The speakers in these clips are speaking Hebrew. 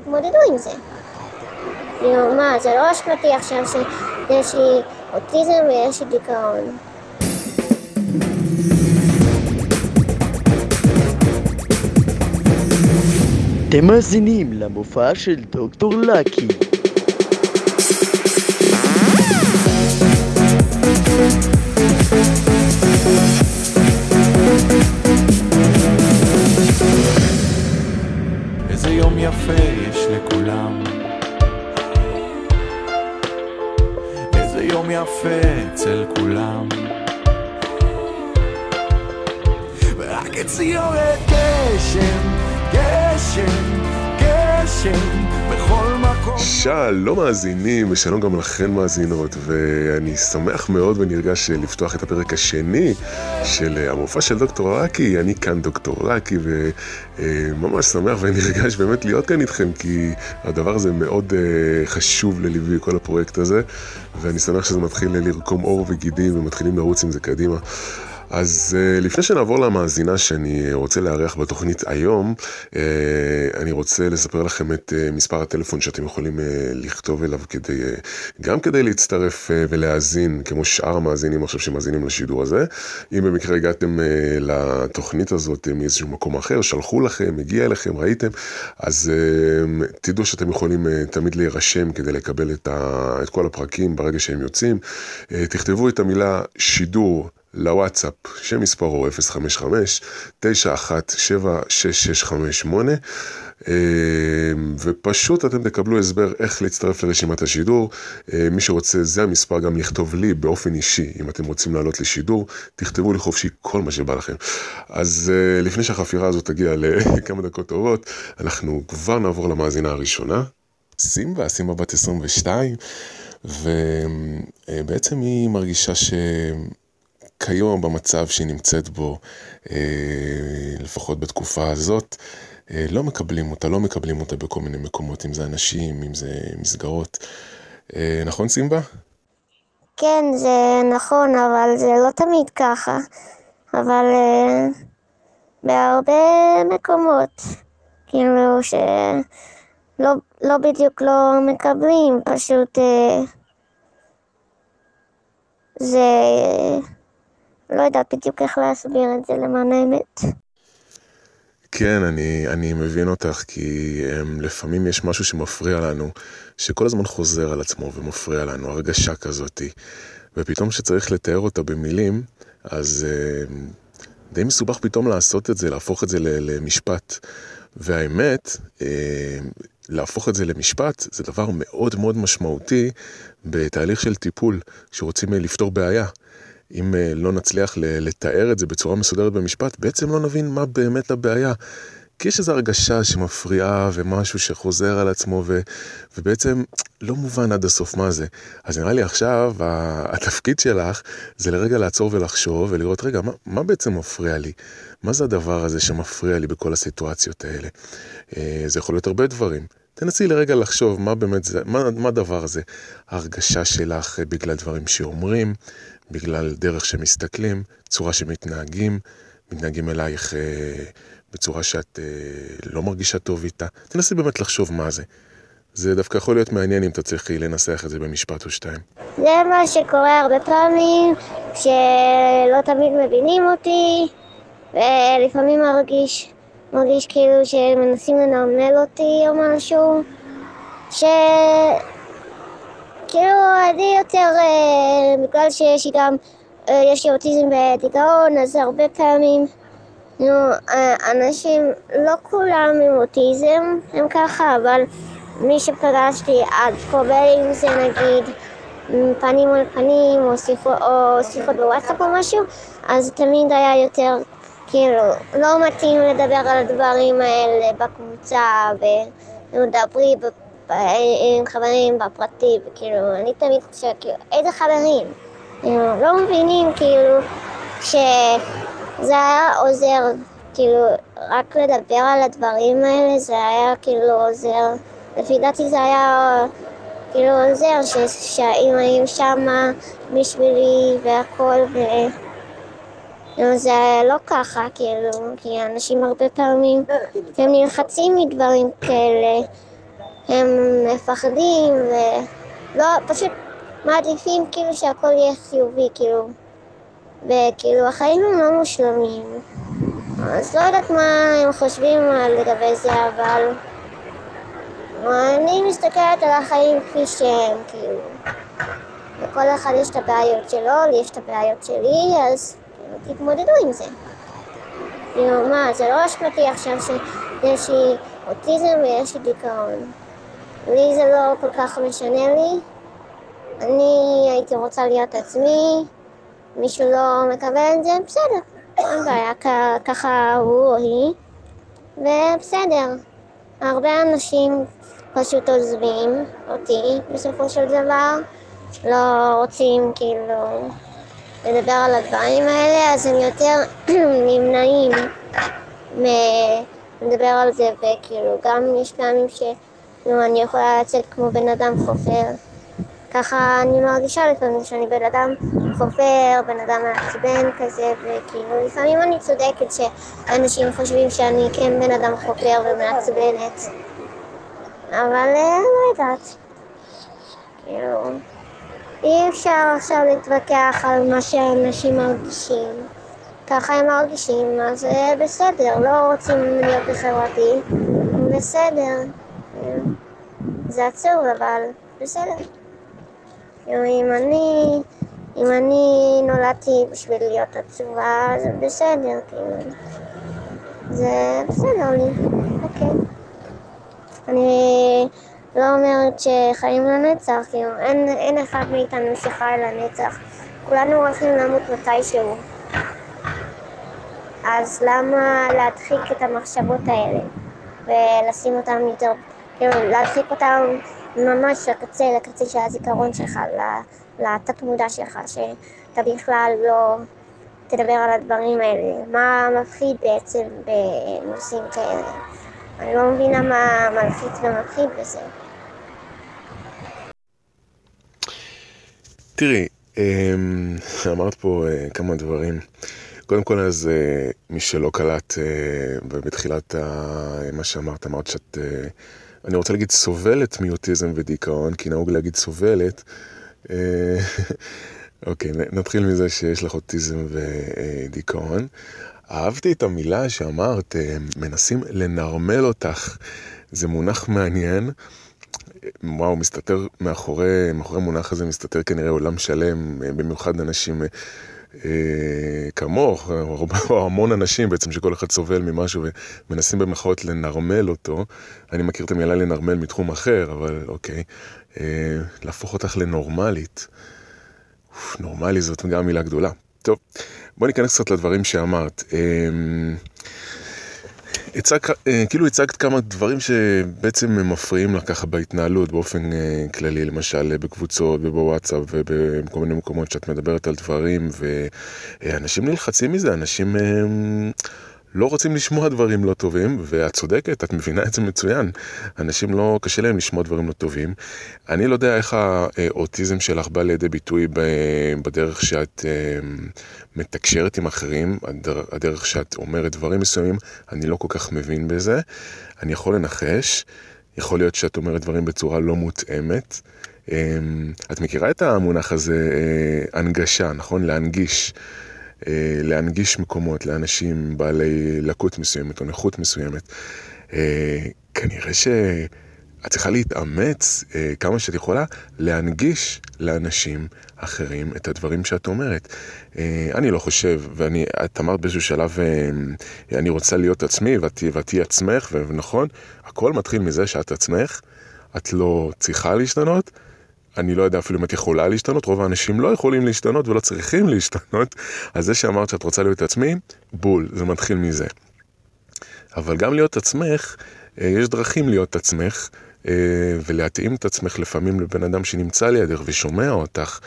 תתמודדו עם זה. כאילו, מה, זה לא אשמתי עכשיו שיש לי אוטיזם ויש לי דיכאון. אתם מאזינים למופע של דוקטור לקי. יום יפה אצל כולם שלום מאזינים ושלום גם לכן מאזינות ואני שמח מאוד ונרגש לפתוח את הפרק השני של המופע של דוקטור רקי, אני כאן דוקטור רקי וממש שמח ונרגש באמת להיות כאן איתכם כי הדבר הזה מאוד אה, חשוב לליווי כל הפרויקט הזה ואני שמח שזה מתחיל לרקום עור וגידים ומתחילים לרוץ עם זה קדימה. אז uh, לפני שנעבור למאזינה שאני רוצה לארח בתוכנית היום, uh, אני רוצה לספר לכם את uh, מספר הטלפון שאתם יכולים לכתוב אליו כדי, גם כדי להצטרף ולהאזין, כמו שאר המאזינים עכשיו שמאזינים לשידור הזה. אם במקרה הגעתם לתוכנית הזאת מאיזשהו מקום אחר, שלחו לכם, הגיע אליכם, ראיתם, אז תדעו שאתם יכולים תמיד להירשם כדי לקבל את, ה, את כל הפרקים ברגע שהם יוצאים. תכתבו את המילה שידור. לוואטסאפ שמספרו 055-9176658 ופשוט אתם תקבלו הסבר איך להצטרף לרשימת השידור. מי שרוצה, זה המספר גם לכתוב לי באופן אישי, אם אתם רוצים לעלות לשידור, תכתבו לי חופשי כל מה שבא לכם. אז לפני שהחפירה הזאת תגיע לכמה דקות טובות, אנחנו כבר נעבור למאזינה הראשונה. סימבה, סימבה בת 22, ובעצם היא מרגישה ש... כיום במצב שהיא נמצאת בו, לפחות בתקופה הזאת, לא מקבלים אותה, לא מקבלים אותה בכל מיני מקומות, אם זה אנשים, אם זה מסגרות. נכון סימבה? כן, זה נכון, אבל זה לא תמיד ככה. אבל uh, בהרבה מקומות, כאילו שלא לא בדיוק לא מקבלים, פשוט זה... לא יודעת בדיוק איך להסביר את זה למען האמת. כן, אני, אני מבין אותך, כי um, לפעמים יש משהו שמפריע לנו, שכל הזמן חוזר על עצמו ומפריע לנו, הרגשה כזאתי, ופתאום כשצריך לתאר אותה במילים, אז um, די מסובך פתאום לעשות את זה, להפוך את זה למשפט. והאמת, um, להפוך את זה למשפט זה דבר מאוד מאוד משמעותי בתהליך של טיפול, כשרוצים לפתור בעיה. אם לא נצליח לתאר את זה בצורה מסודרת במשפט, בעצם לא נבין מה באמת הבעיה. כי יש איזו הרגשה שמפריעה ומשהו שחוזר על עצמו ו, ובעצם לא מובן עד הסוף מה זה. אז נראה לי עכשיו התפקיד שלך זה לרגע לעצור ולחשוב ולראות רגע מה, מה בעצם מפריע לי? מה זה הדבר הזה שמפריע לי בכל הסיטואציות האלה? זה יכול להיות הרבה דברים. תנסי לרגע לחשוב מה באמת זה, מה, מה הדבר הזה. ההרגשה שלך בגלל דברים שאומרים, בגלל דרך שמסתכלים, צורה שמתנהגים, מתנהגים אלייך אה, בצורה שאת אה, לא מרגישה טוב איתה. תנסי באמת לחשוב מה זה. זה דווקא יכול להיות מעניין אם תצליחי לנסח את זה במשפט או שתיים. זה מה שקורה הרבה פעמים, שלא תמיד מבינים אותי, ולפעמים מרגיש, מרגיש כאילו שמנסים לנרמל אותי או משהו, ש... כאילו אני יותר, אה, בגלל שיש לי גם, אה, יש לי אוטיזם ודיכאון, אז הרבה פעמים, נו, אה, אנשים, לא כולם עם אוטיזם הם ככה, אבל מי שפגשתי עד כה, בין אם זה נגיד פנים מול פנים, או שיחות בוואטסאפ או משהו, אז תמיד היה יותר, כאילו, לא מתאים לדבר על הדברים האלה בקבוצה, ודברי עם חברים בפרטי, וכאילו, אני תמיד חושבת, כאילו, איזה חברים? כאילו, לא מבינים, כאילו, שזה היה עוזר, כאילו, רק לדבר על הדברים האלה, זה היה כאילו עוזר, לפי דעתי זה היה כאילו עוזר, שהאם היו שמה בשבילי והכל, ו... זה לא ככה, כאילו, כי אנשים הרבה פעמים, הם נלחצים מדברים כאלה. מפחדים, ולא, פשוט מעדיפים כאילו שהכל יהיה חיובי, כאילו, וכאילו החיים הם לא מושלמים. אז לא יודעת מה הם חושבים לגבי זה, אבל אני מסתכלת על החיים כפי שהם, כאילו. לכל אחד יש את הבעיות שלו, לי יש את הבעיות שלי, אז תתמודדו עם זה. כאילו, מה, זה לא אשמתי עכשיו שיש לי אוטיזם ויש לי דיכאון. לי זה לא כל כך משנה לי. אני הייתי רוצה להיות עצמי, מישהו לא מקבל את זה, בסדר, אין בעיה, ככה הוא או היא, ובסדר. הרבה אנשים פשוט עוזבים אותי בסופו של דבר, לא רוצים כאילו לדבר על הדברים האלה, אז הם יותר נמנעים מלדבר על זה, וכאילו גם יש פעמים שנו, אני יכולה לצאת כמו בן אדם חופר. ככה אני מרגישה לפעמים שאני בן אדם חופר, בן אדם מעצבן כזה, וכאילו לפעמים אני צודקת שאנשים חושבים שאני כן בן אדם חופר ומעצבנת, אבל אה, לא יודעת. כאילו, אי אפשר עכשיו להתווכח על מה שאנשים מרגישים. ככה הם מרגישים, אז אה, בסדר, לא רוצים להיות בחברתי, בסדר. זה עצוב, אבל בסדר. אם אני, אם אני נולדתי בשביל להיות עצובה, זה בסדר, כאילו. זה בסדר לי, אוקיי. אני לא אומרת שחיים לנצח, כאילו, אין, אין אחד מאיתנו שחי לנצח. כולנו הולכים למות מתישהו. אז למה להדחיק את המחשבות האלה ולשים אותן יותר, כאילו להדחיק אותן ממש לקצה, לקצה של הזיכרון שלך, לתת מודע שלך, שאתה בכלל לא תדבר על הדברים האלה. מה מפחיד בעצם בנושאים כאלה? אני לא מבינה מה מלחיץ ומפחיד בזה. תראי, אמ, אמרת פה אה, כמה דברים. קודם כל, אז אה, מי שלא קלט אה, בתחילת מה שאמרת, אמרת שאת, אני רוצה להגיד סובלת מאוטיזם ודיכאון, כי נהוג להגיד סובלת. אוקיי, נתחיל מזה שיש לך אוטיזם ודיכאון. אהבתי את המילה שאמרת, מנסים לנרמל אותך. זה מונח מעניין. וואו, מסתתר מאחורי, מאחורי המונח הזה מסתתר כנראה עולם שלם, במיוחד אנשים אה, כמוך, או המון אנשים בעצם, שכל אחד סובל ממשהו ומנסים במחאות לנרמל אותו. אני מכיר את המילה לנרמל מתחום אחר, אבל אוקיי. אה, להפוך אותך לנורמלית. אוף, נורמלי זאת גם מילה גדולה. טוב, בוא ניכנס קצת לדברים שאמרת. אה, אה, כאילו הצגת כמה דברים שבעצם מפריעים לך ככה בהתנהלות באופן אה, כללי, למשל בקבוצות ובוואטסאפ ובכל מיני מקומות שאת מדברת על דברים ואנשים נלחצים מזה, אנשים אה, לא רוצים לשמוע דברים לא טובים, ואת צודקת, את מבינה את זה מצוין. אנשים לא, קשה להם לשמוע דברים לא טובים. אני לא יודע איך האוטיזם שלך בא לידי ביטוי בדרך שאת אה, מתקשרת עם אחרים, הדרך שאת אומרת דברים מסוימים, אני לא כל כך מבין בזה. אני יכול לנחש, יכול להיות שאת אומרת דברים בצורה לא מותאמת. אה, את מכירה את המונח הזה, אה, הנגשה, נכון? להנגיש. אה, להנגיש מקומות לאנשים בעלי לקות מסוימת או נכות מסוימת. אה, כנראה שאת צריכה להתאמץ אה, כמה שאת יכולה להנגיש לאנשים אחרים את הדברים שאת אומרת. אני לא חושב, ואני, את אמרת באיזשהו שלב, אני רוצה להיות עצמי ואת תהיי עצמך, ונכון, הכל מתחיל מזה שאת עצמך, את לא צריכה להשתנות. אני לא יודע אפילו אם את יכולה להשתנות, רוב האנשים לא יכולים להשתנות ולא צריכים להשתנות, אז זה שאמרת שאת רוצה להיות עצמי, בול, זה מתחיל מזה. אבל גם להיות עצמך, אה, יש דרכים להיות עצמך, אה, ולהתאים את עצמך לפעמים לבן אדם שנמצא לידך ושומע אותך,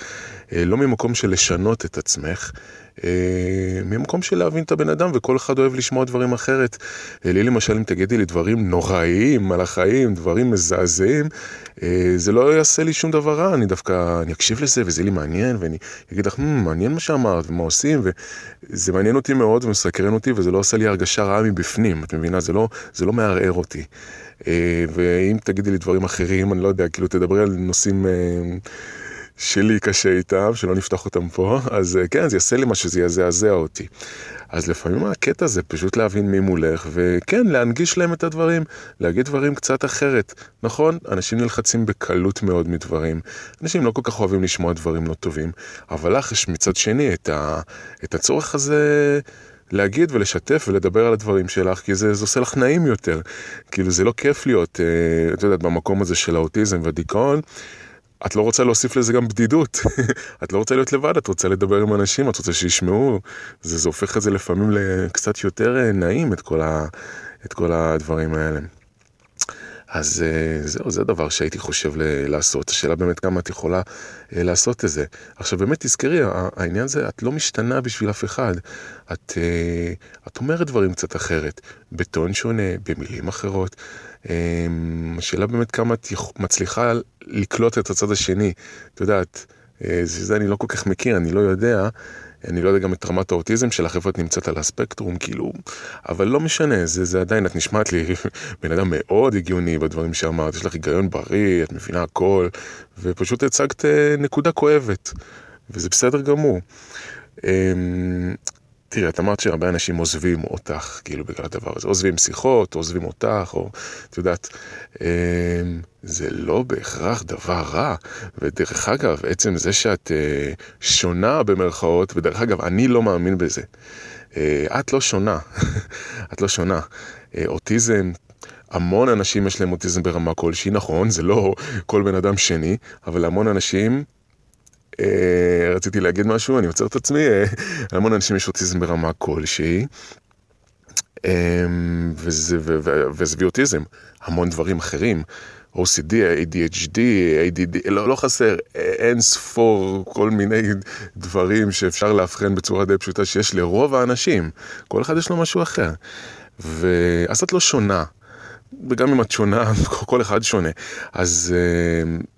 אה, לא ממקום של לשנות את עצמך, ממקום של להבין את הבן אדם, וכל אחד אוהב לשמוע דברים אחרת. אה, לי למשל, אם תגידי לי דברים נוראיים על החיים, דברים מזעזעים, אה, זה לא יעשה לי שום דבר רע, אני דווקא, אני אקשיב לזה וזה יהיה לי מעניין, ואני אגיד לך, מעניין מה שאמרת ומה עושים, וזה מעניין אותי מאוד ומסקרן אותי, וזה לא עושה לי הרגשה רעה מבפנים, את מבינה? זה לא, זה לא מערער אותי. אה, ואם תגידי לי דברים אחרים, אני לא יודע, כאילו תדברי על נושאים אה, שלי קשה איתם, שלא נפתח אותם פה, אז אה, כן, זה יעשה לי משהו, זה יזעזע אותי. אז לפעמים הקטע זה פשוט להבין מי מולך, וכן, להנגיש להם את הדברים, להגיד דברים קצת אחרת. נכון, אנשים נלחצים בקלות מאוד מדברים, אנשים לא כל כך אוהבים לשמוע דברים לא טובים, אבל לך יש מצד שני את, ה, את הצורך הזה... להגיד ולשתף ולדבר על הדברים שלך, כי זה, זה עושה לך נעים יותר. כאילו זה לא כיף להיות, אה, את יודעת, במקום הזה של האוטיזם והדיכאון. את לא רוצה להוסיף לזה גם בדידות. את לא רוצה להיות לבד, את רוצה לדבר עם אנשים, את רוצה שישמעו. זה, זה הופך את זה לפעמים לקצת יותר אה, נעים, את כל, ה, את כל הדברים האלה. אז אה, זהו, זה דבר שהייתי חושב לעשות. השאלה באמת כמה את יכולה אה, לעשות את זה. עכשיו באמת תזכרי, העניין זה, את לא משתנה בשביל אף אחד. את, את אומרת דברים קצת אחרת, בטון שונה, במילים אחרות. השאלה באמת כמה את מצליחה לקלוט את הצד השני. את יודעת, זה אני לא כל כך מכיר, אני לא יודע. אני לא יודע גם את רמת האוטיזם שלך, איפה את נמצאת על הספקטרום, כאילו, אבל לא משנה, זה, זה עדיין, את נשמעת לי בן אדם מאוד הגיוני בדברים שאמרת, יש לך היגיון בריא, את מבינה הכל, ופשוט הצגת אה, נקודה כואבת, וזה בסדר גמור. תראה, את אמרת שהרבה אנשים עוזבים אותך, כאילו, בגלל הדבר הזה. עוזבים שיחות, עוזבים אותך, או, את יודעת, אמ, זה לא בהכרח דבר רע. ודרך אגב, עצם זה שאת אה, שונה במרכאות, ודרך אגב, אני לא מאמין בזה. אה, את לא שונה, את לא שונה. אה, אוטיזם, המון אנשים יש להם אוטיזם ברמה כלשהי, נכון, זה לא כל בן אדם שני, אבל המון אנשים אה, רציתי להגיד משהו, אני עוצר את עצמי, אה, המון אנשים יש אוטיזם ברמה כלשהי. אה, וזה, אוטיזם, המון דברים אחרים, OCD, ADHD, ADD, לא, לא חסר אין ספור כל מיני דברים שאפשר לאבחן בצורה די פשוטה שיש לרוב האנשים, כל אחד יש לו משהו אחר. ואז את לא שונה, וגם אם את שונה, כל אחד שונה. אז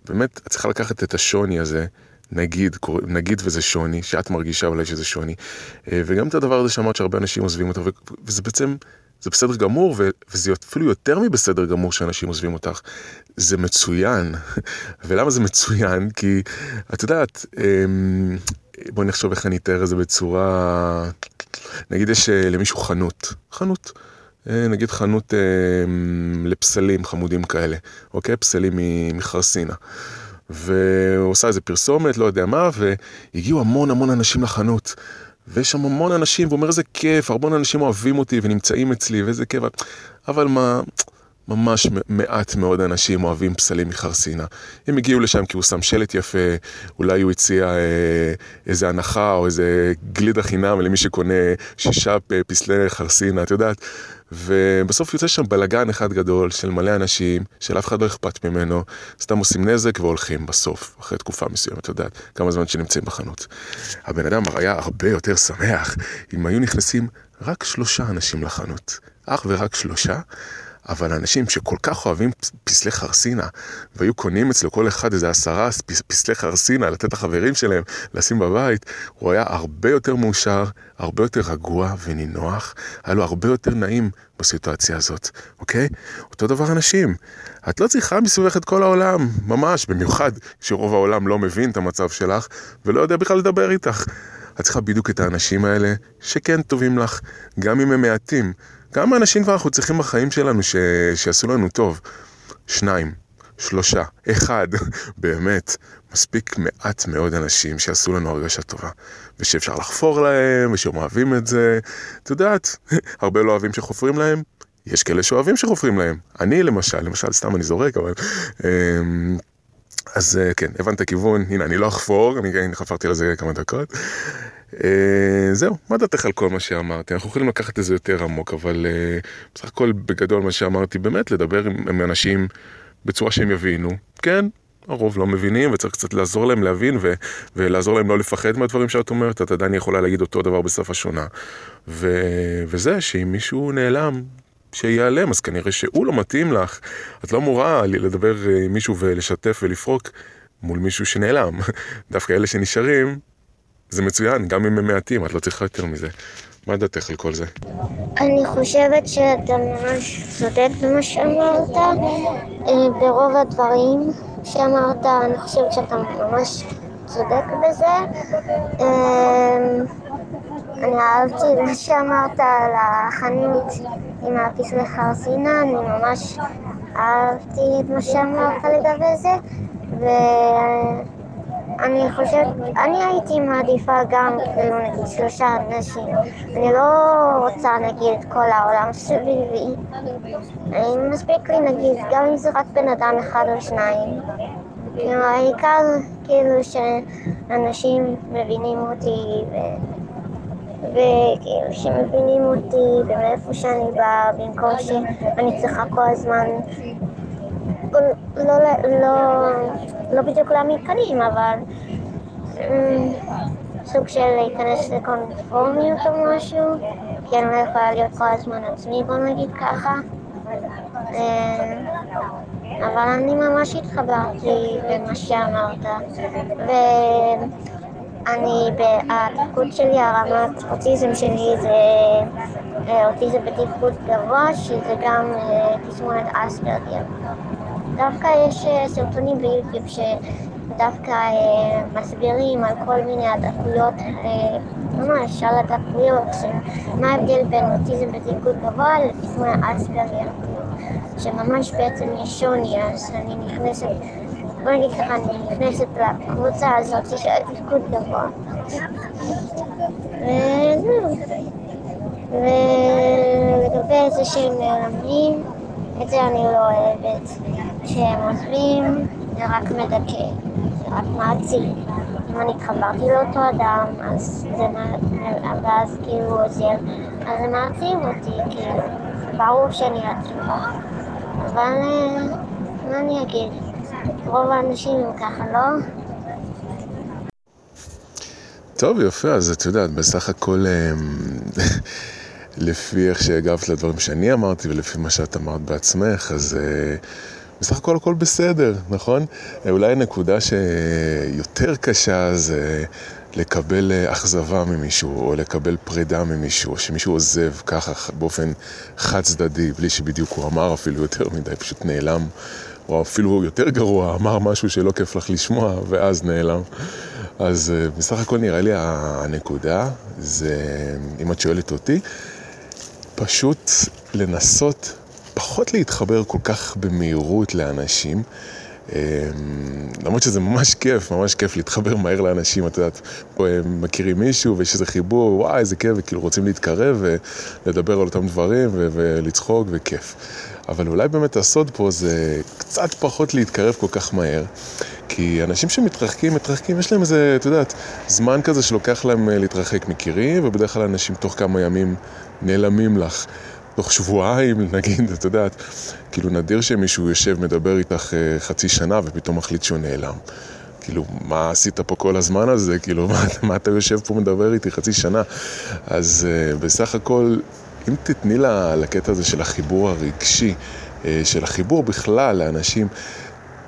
באמת, את צריכה לקחת את השוני הזה. נגיד, נגיד וזה שוני, שאת מרגישה אולי שזה שוני, אה, וגם את הדבר הזה שאמרת שהרבה אנשים עוזבים אותך, וזה בעצם, זה בסדר גמור, וזה אפילו יותר מבסדר גמור שאנשים עוזבים אותך. זה מצוין. ולמה זה מצוין? כי, את יודעת, אמ, בואי נחשוב איך אני אתאר את זה בצורה... נגיד יש אה, למישהו חנות, חנות. אה, נגיד חנות אמ, לפסלים חמודים כאלה, אוקיי? פסלים מחרסינה. והוא עושה איזה פרסומת, לא יודע מה, והגיעו המון המון אנשים לחנות. ויש שם המון אנשים, והוא אומר איזה כיף, הרבה אנשים אוהבים אותי ונמצאים אצלי, ואיזה כיף. אבל מה, ממש מעט מאוד אנשים אוהבים פסלים מחרסינה. הם הגיעו לשם כי הוא שם שלט יפה, אולי הוא הציע אה, איזה הנחה או איזה גלידה חינם למי שקונה שישה פסלי חרסינה, את יודעת? ובסוף יוצא שם בלאגן אחד גדול של מלא אנשים, של אף אחד לא אכפת ממנו, סתם עושים נזק והולכים בסוף, אחרי תקופה מסוימת, את יודעת, כמה זמן שנמצאים בחנות. הבן אדם היה הרבה יותר שמח אם היו נכנסים רק שלושה אנשים לחנות, אך ורק שלושה. אבל אנשים שכל כך אוהבים פסלי חרסינה, והיו קונים אצלו כל אחד איזה עשרה פסלי חרסינה, לתת לחברים שלהם, לשים בבית, הוא היה הרבה יותר מאושר, הרבה יותר רגוע ונינוח, היה לו הרבה יותר נעים בסיטואציה הזאת, אוקיי? אותו דבר אנשים. את לא צריכה מסביבך את כל העולם, ממש, במיוחד כשרוב העולם לא מבין את המצב שלך, ולא יודע בכלל לדבר איתך. את צריכה בדיוק את האנשים האלה שכן טובים לך, גם אם הם מעטים. כמה אנשים כבר אנחנו צריכים בחיים שלנו ש... שיעשו לנו טוב? שניים, שלושה, אחד, באמת, מספיק מעט מאוד אנשים שיעשו לנו הרגשה טובה, ושאפשר לחפור להם, ושהם אוהבים את זה. את יודעת, הרבה לא אוהבים שחופרים להם, יש כאלה שאוהבים שחופרים להם. אני למשל, למשל, סתם אני זורק, אבל... אז אה, כן, הבנת כיוון, הנה, אני לא אחפור, אני חפרתי על זה כמה דקות. אה, זהו, מה דעתך על כל מה שאמרתי? אנחנו יכולים לקחת את זה יותר עמוק, אבל אה, בסך הכל בגדול מה שאמרתי, באמת לדבר עם, אנשים בצורה שהם יבינו. כן, הרוב לא מבינים וצריך קצת לעזור להם להבין ו- ולעזור להם לא לפחד מהדברים שאת אומרת, את עדיין יכולה להגיד אותו דבר בשפה שונה. ו- וזה שאם מישהו נעלם, שיעלם, אז כנראה שהוא לא מתאים לך. את לא אמורה לדבר עם מישהו ולשתף ולפרוק מול מישהו שנעלם. דווקא אלה שנשארים, זה מצוין, גם אם הם מעטים, את לא צריכה יותר מזה. מה דעתך על כל זה? אני חושבת שאתה ממש צודק במה שאמרת. אה, ברוב הדברים שאמרת, אני חושבת שאתה ממש צודק בזה. אני אהבתי את מה שאמרת על החנות עם הפסלי חרסינה, אני ממש אהבתי את מה שאמרת לגבי זה. ואני חושבת, אני הייתי מעדיפה גם כאילו נגיד שלושה אנשים. אני לא רוצה נגיד את כל העולם סביבי. מספיק לי נגיד, גם אם זה רק בן אדם אחד או שניים. העיקר כאילו שאנשים מבינים אותי ו... וכאילו שמבינים אותי ומאיפה שאני באה במקום שאני צריכה כל הזמן לא, לא, לא בדיוק להעמיד פנים, אבל אמ, סוג של להיכנס לקונפורמיות או משהו, כי אני לא יכולה להיות כל הזמן עצמי, בוא נגיד ככה. אמ, אבל אני ממש התחברתי למה שאמרת, ואני, התפקוד שלי, הרמת אוטיזם שלי זה אה, אוטיזם בתפקוד גבוה, שזה גם אה, תסמונת אספרגר. דווקא יש אה, סרטונים ביוטיוב שדווקא מסבירים על כל מיני הדקויות, ממש על הדקויות, מה ההבדל בין אוטיזם בתפקוד גבוה לתסמונת אספרגר, שממש בעצם יש שוני, אז אני נכנסת, בוא נגיד ככה, אני נכנסת לקבוצה הזאת של תפקוד גבוה. וזהו. ולגבי זה שהם נעלמים, את זה אני לא אוהבת. כשהם עוזבים זה רק מדכא, זה רק מעציב. אם אני התחברתי לאותו אדם, אז זה, ואז כאילו עוזר, אז זה מעציב אותי, כאילו, ברור שאני עצובה. אבל מה אני אגיד? לא? טוב, יפה, אז את יודעת, בסך הכל, לפי איך שהגבת לדברים שאני אמרתי ולפי מה שאת אמרת בעצמך, אז בסך הכל הכל בסדר, נכון? אולי הנקודה שיותר קשה זה לקבל אכזבה ממישהו, או לקבל פרידה ממישהו, או שמישהו עוזב ככה באופן חד צדדי, בלי שבדיוק הוא אמר אפילו יותר מדי, פשוט נעלם. או אפילו יותר גרוע, אמר משהו שלא כיף לך לשמוע, ואז נעלם. אז בסך הכל נראה לי הנקודה, זה, אם את שואלת אותי, פשוט לנסות פחות להתחבר כל כך במהירות לאנשים. למרות שזה ממש כיף, ממש כיף להתחבר מהר לאנשים, את יודעת, פה הם מכירים מישהו ויש איזה חיבור, וואי, איזה כיף, וכאילו רוצים להתקרב ולדבר על אותם דברים ולצחוק וכיף. אבל אולי באמת הסוד פה זה קצת פחות להתקרב כל כך מהר, כי אנשים שמתרחקים, מתרחקים, יש להם איזה, את יודעת, זמן כזה שלוקח להם להתרחק מכירים, ובדרך כלל אנשים תוך כמה ימים נעלמים לך. תוך שבועיים, נגיד, את יודעת, כאילו נדיר שמישהו יושב, מדבר איתך חצי שנה ופתאום מחליט שהוא נעלם. כאילו, מה עשית פה כל הזמן הזה? כאילו, מה, מה אתה יושב פה מדבר איתי חצי שנה? אז uh, בסך הכל, אם תתני לה, לקטע הזה של החיבור הרגשי, uh, של החיבור בכלל לאנשים,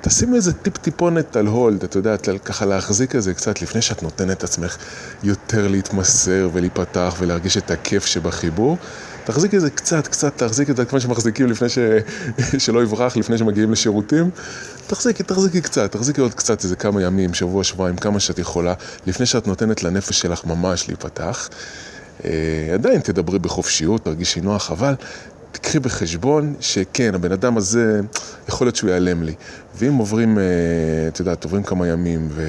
תשימי איזה טיפ-טיפונת על הולד, את יודעת, ככה להחזיק את זה קצת לפני שאת נותנת את עצמך יותר להתמסר ולהיפתח ולהרגיש את הכיף שבחיבור. תחזיקי את זה קצת, קצת, תחזיקי את זה כמו שמחזיקים לפני ש... שלא יברח, לפני שמגיעים לשירותים. תחזיקי, תחזיקי קצת, תחזיקי עוד קצת איזה כמה ימים, שבוע, שבועיים, כמה שאת יכולה, לפני שאת נותנת לנפש שלך ממש להיפתח. אה, עדיין תדברי בחופשיות, תרגישי נוח, אבל תקחי בחשבון שכן, הבן אדם הזה, יכול להיות שהוא ייעלם לי. ואם עוברים, את יודעת, עוברים כמה ימים ו...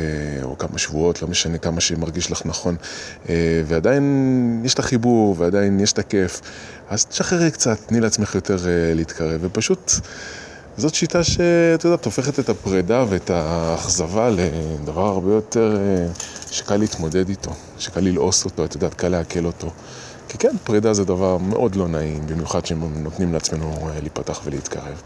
או כמה שבועות, לא משנה כמה שמרגיש לך נכון, ועדיין יש את החיבור ועדיין יש את הכיף, אז תשחררי קצת, תני לעצמך יותר להתקרב, ופשוט זאת שיטה שאת יודעת, הופכת את הפרידה ואת האכזבה לדבר הרבה יותר שקל להתמודד איתו, שקל ללעוס אותו, את יודעת, קל לעכל אותו. כי כן, פרידה זה דבר מאוד לא נעים, במיוחד נותנים לעצמנו להיפתח ולהתקרב.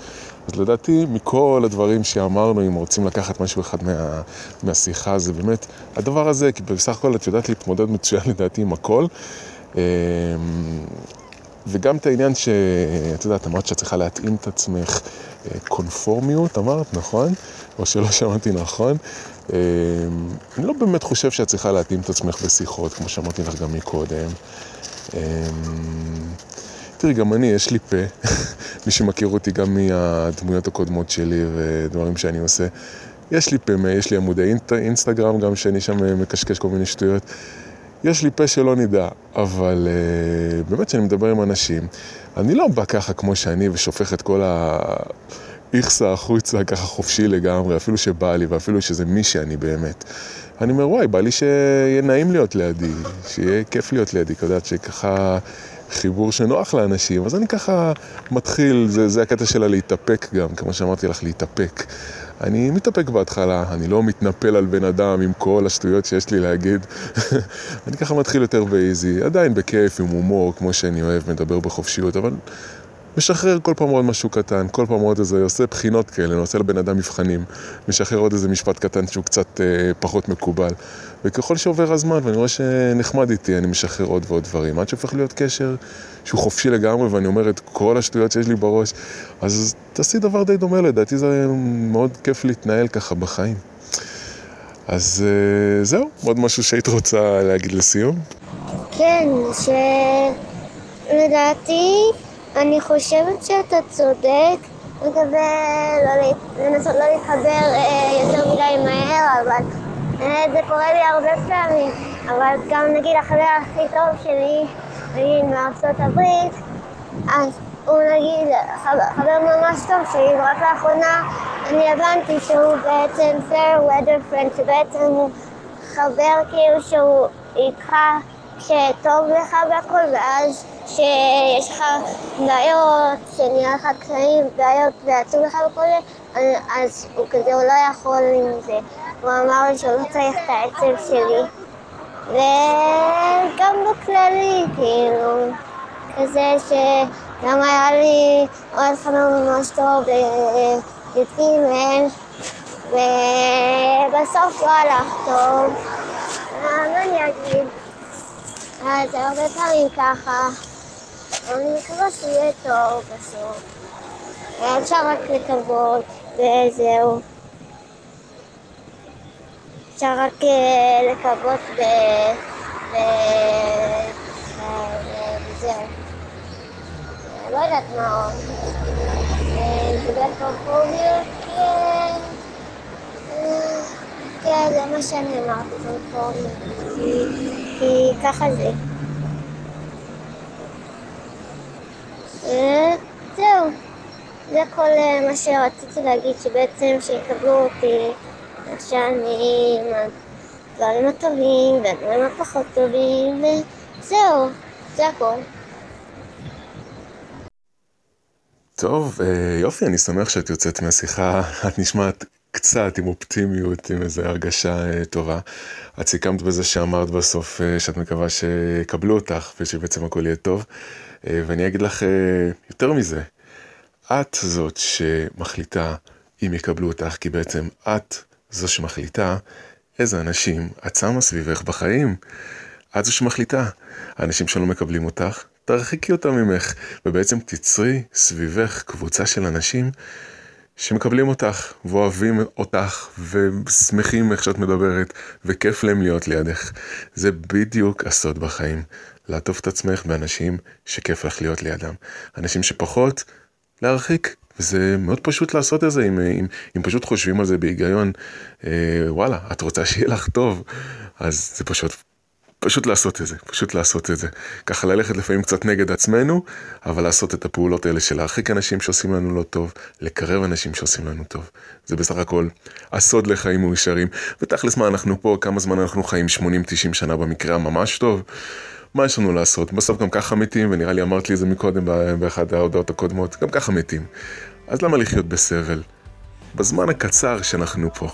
אז לדעתי, מכל הדברים שאמרנו, אם רוצים לקחת משהו אחד מה, מהשיחה, זה באמת הדבר הזה, כי בסך הכל את יודעת להתמודד מצוין לדעתי עם הכל. וגם את העניין שאת יודעת, אמרת שאת צריכה להתאים את עצמך, קונפורמיות, אמרת, נכון? או שלא שמעתי נכון. אני לא באמת חושב שאת צריכה להתאים את עצמך בשיחות, כמו שאמרתי לך גם מקודם. אמ, תראי, גם אני, יש לי פה, מי שמכיר אותי גם מהדמויות הקודמות שלי ודברים שאני עושה. יש לי פה, יש לי עמודי אינסטגרם גם שאני שם מקשקש כל מיני שטויות. יש לי פה שלא נדע, אבל uh, באמת כשאני מדבר עם אנשים, אני לא בא ככה כמו שאני ושופך את כל האיכסה החוצה ככה חופשי לגמרי, אפילו שבא לי ואפילו שזה מי שאני באמת. אני אומר, וואי, בא לי שיהיה נעים להיות לידי, שיהיה כיף להיות לידי, כי יודעת שככה חיבור שנוח לאנשים, אז אני ככה מתחיל, זה, זה הקטע שלה להתאפק גם, כמו שאמרתי לך, להתאפק. אני מתאפק בהתחלה, אני לא מתנפל על בן אדם עם כל השטויות שיש לי להגיד. אני ככה מתחיל יותר באיזי, עדיין בכיף, עם הומור, כמו שאני אוהב, מדבר בחופשיות, אבל משחרר כל פעם עוד משהו קטן, כל פעם עוד איזה, עושה בחינות כאלה, עושה לבן אדם מבחנים, משחרר עוד איזה משפט קטן שהוא קצת אה, פחות מקובל. וככל שעובר הזמן ואני רואה שנחמד איתי, אני משחרר עוד ועוד דברים, עד שהופך להיות קשר שהוא חופשי לגמרי ואני אומר את כל השטויות שיש לי בראש, אז תעשי דבר די דומה, לדעתי זה מאוד כיף להתנהל ככה בחיים. אז אה, זהו, עוד משהו שהיית רוצה להגיד לסיום? כן, שלדעתי, אני חושבת שאתה צודק לגבי לא לנסות לא להתחבר אה, יותר מדי מהר, אבל אה, זה קורה לי הרבה פעמים. אבל גם נגיד החבר הכי טוב שלי, נגיד מארצות הברית, אז הוא נגיד חבר, חבר ממש טוב שלי, ורק לאחרונה אני הבנתי שהוא בעצם fair weather friend, שבעצם הוא חבר כאילו שהוא איתך כשטוב לך והכל, ואז כשיש לך בעיות, שנהיה לך קשיים, בעיות ועצוב לך וכל זה, אז הוא כזה, הוא לא יכול עם זה. הוא אמר לי שהוא לא צריך את העצב שלי. וגם בכללי, כאילו, כזה שגם היה לי עוד חבר ממש טוב בי"ג, ובסוף לא הלך טוב. מה אני אגיד? אז הרבה פעמים ככה. אני מקווה שיהיה טוב בסוף. אפשר רק לקוות, וזהו. אפשר רק אה, לקוות ו... וזהו. לא יודעת מה עוד. אה, זה בקרפוביות, כן. אה, כן, זה מה שאני אמרתי. כי ככה זה. זהו. זה כל מה שרציתי להגיד, שבעצם שיקבלו אותי. שאני עם הדברים הטובים והדברים הפחות טובים, וזהו, זה הכל. טוב, יופי, אני שמח שאת יוצאת מהשיחה, את נשמעת קצת עם אופטימיות, עם איזו הרגשה טובה. את סיכמת בזה שאמרת בסוף שאת מקווה שיקבלו אותך ושבעצם הכל יהיה טוב. ואני אגיד לך יותר מזה, את זאת שמחליטה אם יקבלו אותך, כי בעצם את זו שמחליטה איזה אנשים את שמה סביבך בחיים. את זו שמחליטה. האנשים שלא מקבלים אותך, תרחיקי אותם ממך, ובעצם תצרי סביבך קבוצה של אנשים שמקבלים אותך, ואוהבים אותך, ושמחים איך שאת מדברת, וכיף להם להיות לידך. זה בדיוק הסוד בחיים, לעטוף את עצמך באנשים שכיף לך להיות לידם. אנשים שפחות, להרחיק. וזה מאוד פשוט לעשות את זה, אם, אם, אם פשוט חושבים על זה בהיגיון, אה, וואלה, את רוצה שיהיה לך טוב, אז זה פשוט, פשוט לעשות את זה, פשוט לעשות את זה. ככה ללכת לפעמים קצת נגד עצמנו, אבל לעשות את הפעולות האלה של להרחיק אנשים שעושים לנו לא טוב, לקרב אנשים שעושים לנו טוב. זה בסך הכל הסוד לחיים מאושרים. ותכלס מה אנחנו פה, כמה זמן אנחנו חיים, 80-90 שנה במקרה הממש טוב. מה יש לנו לעשות? בסוף גם ככה מתים, ונראה לי אמרת לי את זה מקודם באחת ההודעות הקודמות, גם ככה מתים. אז למה לחיות בסבל? בזמן הקצר שאנחנו פה.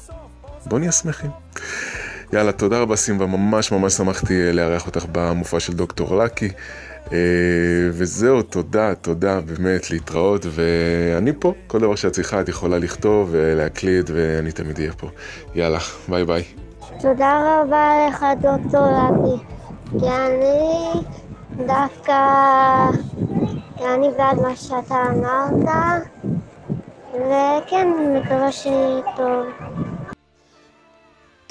בוא נהיה שמחים. יאללה, תודה רבה סימבה, ממש ממש שמחתי לארח אותך במופע של דוקטור לקי. וזהו, תודה, תודה, באמת, להתראות, ואני פה, כל דבר שאת צריכה את יכולה לכתוב ולהקליט, ואני תמיד אהיה פה. יאללה, ביי ביי. תודה רבה לך, דוקטור לקי, כי אני דווקא, כי אני בעד מה שאתה אמרת. וכן, מקווה שיהיה טוב.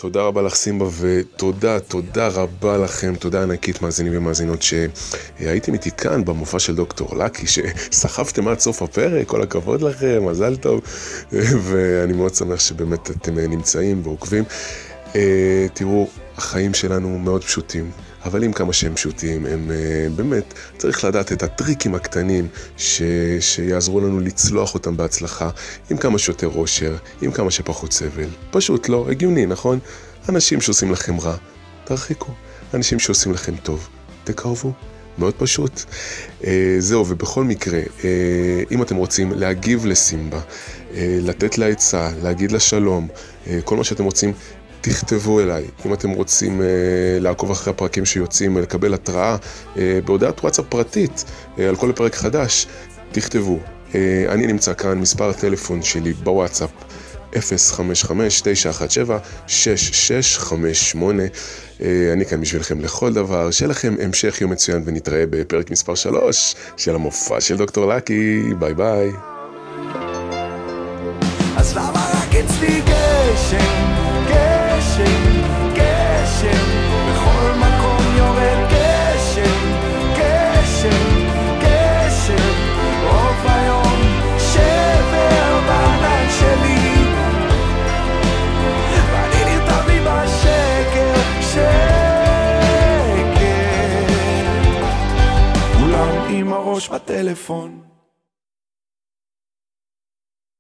תודה רבה לך סימבה, ותודה, תודה רבה לכם, תודה ענקית מאזינים ומאזינות שהייתם איתי כאן במופע של דוקטור לקי, שסחבתם עד סוף הפרק, כל הכבוד לכם, מזל טוב, ואני מאוד שמח שבאמת אתם נמצאים ועוקבים. אה, תראו, החיים שלנו מאוד פשוטים. אבל עם כמה שהם פשוטים, הם uh, באמת, צריך לדעת את הטריקים הקטנים ש, שיעזרו לנו לצלוח אותם בהצלחה, עם כמה שיותר אושר, עם כמה שפחות סבל. פשוט לא, הגיוני, נכון? אנשים שעושים לכם רע, תרחיקו. אנשים שעושים לכם טוב, תקרבו. מאוד פשוט. Uh, זהו, ובכל מקרה, uh, אם אתם רוצים להגיב לסימבה, uh, לתת לה עצה, להגיד לה שלום, uh, כל מה שאתם רוצים, תכתבו אליי. אם אתם רוצים uh, לעקוב אחרי הפרקים שיוצאים, לקבל התראה uh, בהודעת וואטסאפ פרטית uh, על כל פרק חדש, תכתבו. Uh, אני נמצא כאן, מספר הטלפון שלי בוואטסאפ 055-917-6658. Uh, אני כאן בשבילכם לכל דבר, שיהיה לכם המשך יום מצוין ונתראה בפרק מספר 3 של המופע של דוקטור לקי, ביי ביי. אז למה רק אצלי הראש בטלפון.